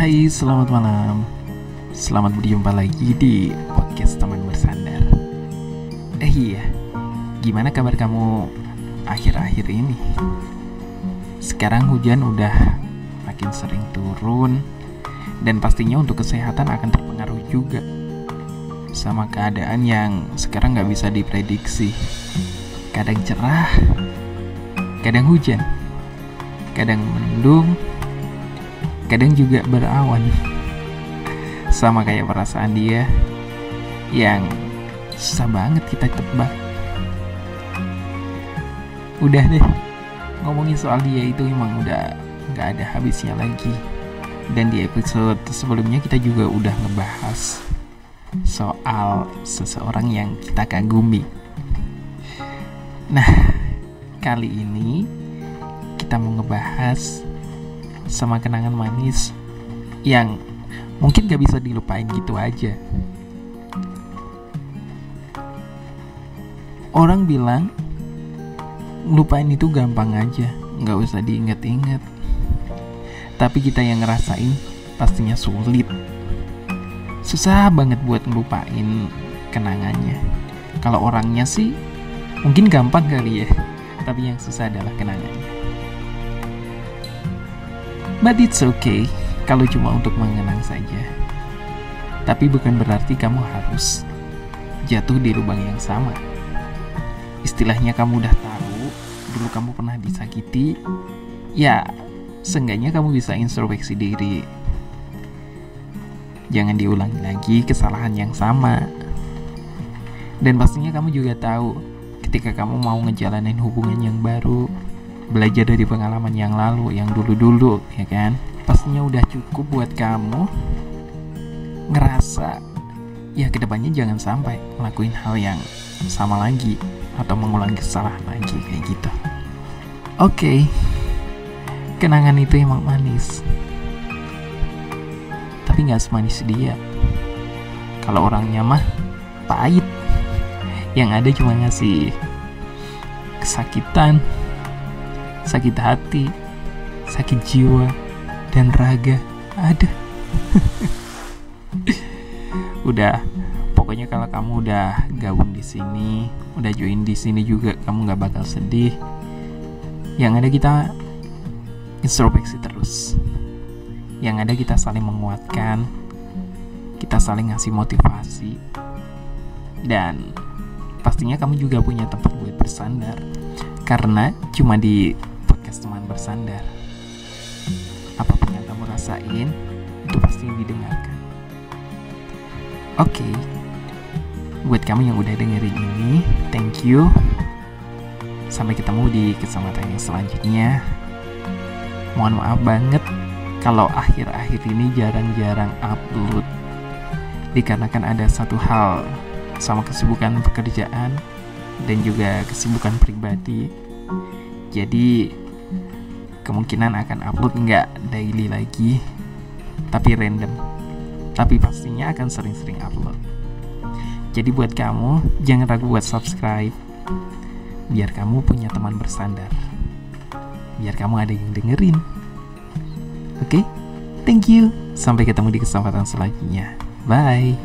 Hai, selamat malam. Selamat berjumpa lagi di podcast teman bersandar. Eh iya, gimana kabar kamu akhir-akhir ini? Sekarang hujan udah makin sering turun dan pastinya untuk kesehatan akan terpengaruh juga sama keadaan yang sekarang nggak bisa diprediksi. Kadang cerah, kadang hujan, kadang mendung, kadang juga berawan. Sama kayak perasaan dia yang susah banget kita tebak. Udah deh, ngomongin soal dia itu emang udah nggak ada habisnya lagi. Dan di episode sebelumnya kita juga udah ngebahas soal seseorang yang kita kagumi. Nah, kali ini kita mau ngebahas sama kenangan manis yang mungkin gak bisa dilupain gitu aja. Orang bilang lupain itu gampang aja, nggak usah diinget-inget. Tapi kita yang ngerasain pastinya sulit. Susah banget buat ngelupain kenangannya. Kalau orangnya sih mungkin gampang kali ya, tapi yang susah adalah kenangannya. But it's okay kalau cuma untuk mengenang saja. Tapi bukan berarti kamu harus jatuh di lubang yang sama. Istilahnya kamu udah tahu, dulu kamu pernah disakiti, ya seenggaknya kamu bisa introspeksi diri. Jangan diulangi lagi kesalahan yang sama. Dan pastinya kamu juga tahu ketika kamu mau ngejalanin hubungan yang baru, belajar dari pengalaman yang lalu, yang dulu-dulu, ya kan? Pastinya udah cukup buat kamu ngerasa ya ke depannya jangan sampai ngelakuin hal yang sama lagi atau mengulangi kesalahan lagi kayak gitu. Oke, okay. kenangan itu emang manis, tapi nggak semanis dia. Kalau orangnya mah pahit, yang ada cuma ngasih kesakitan, sakit hati, sakit jiwa, dan raga. Ada. udah pokoknya kalau kamu udah gabung di sini, udah join di sini juga kamu nggak bakal sedih. Yang ada kita introspeksi terus. Yang ada kita saling menguatkan, kita saling ngasih motivasi, dan pastinya kamu juga punya tempat buat bersandar. Karena cuma di rasain itu pasti didengarkan. Oke, okay. buat kamu yang udah dengerin ini, thank you. Sampai ketemu di kesempatan yang selanjutnya. Mohon maaf banget kalau akhir-akhir ini jarang-jarang upload. Dikarenakan ada satu hal sama kesibukan pekerjaan dan juga kesibukan pribadi. Jadi kemungkinan akan upload nggak daily lagi, tapi random. Tapi pastinya akan sering-sering upload. Jadi buat kamu jangan ragu buat subscribe, biar kamu punya teman bersandar, biar kamu ada yang dengerin. Oke, okay? thank you. Sampai ketemu di kesempatan selanjutnya. Bye.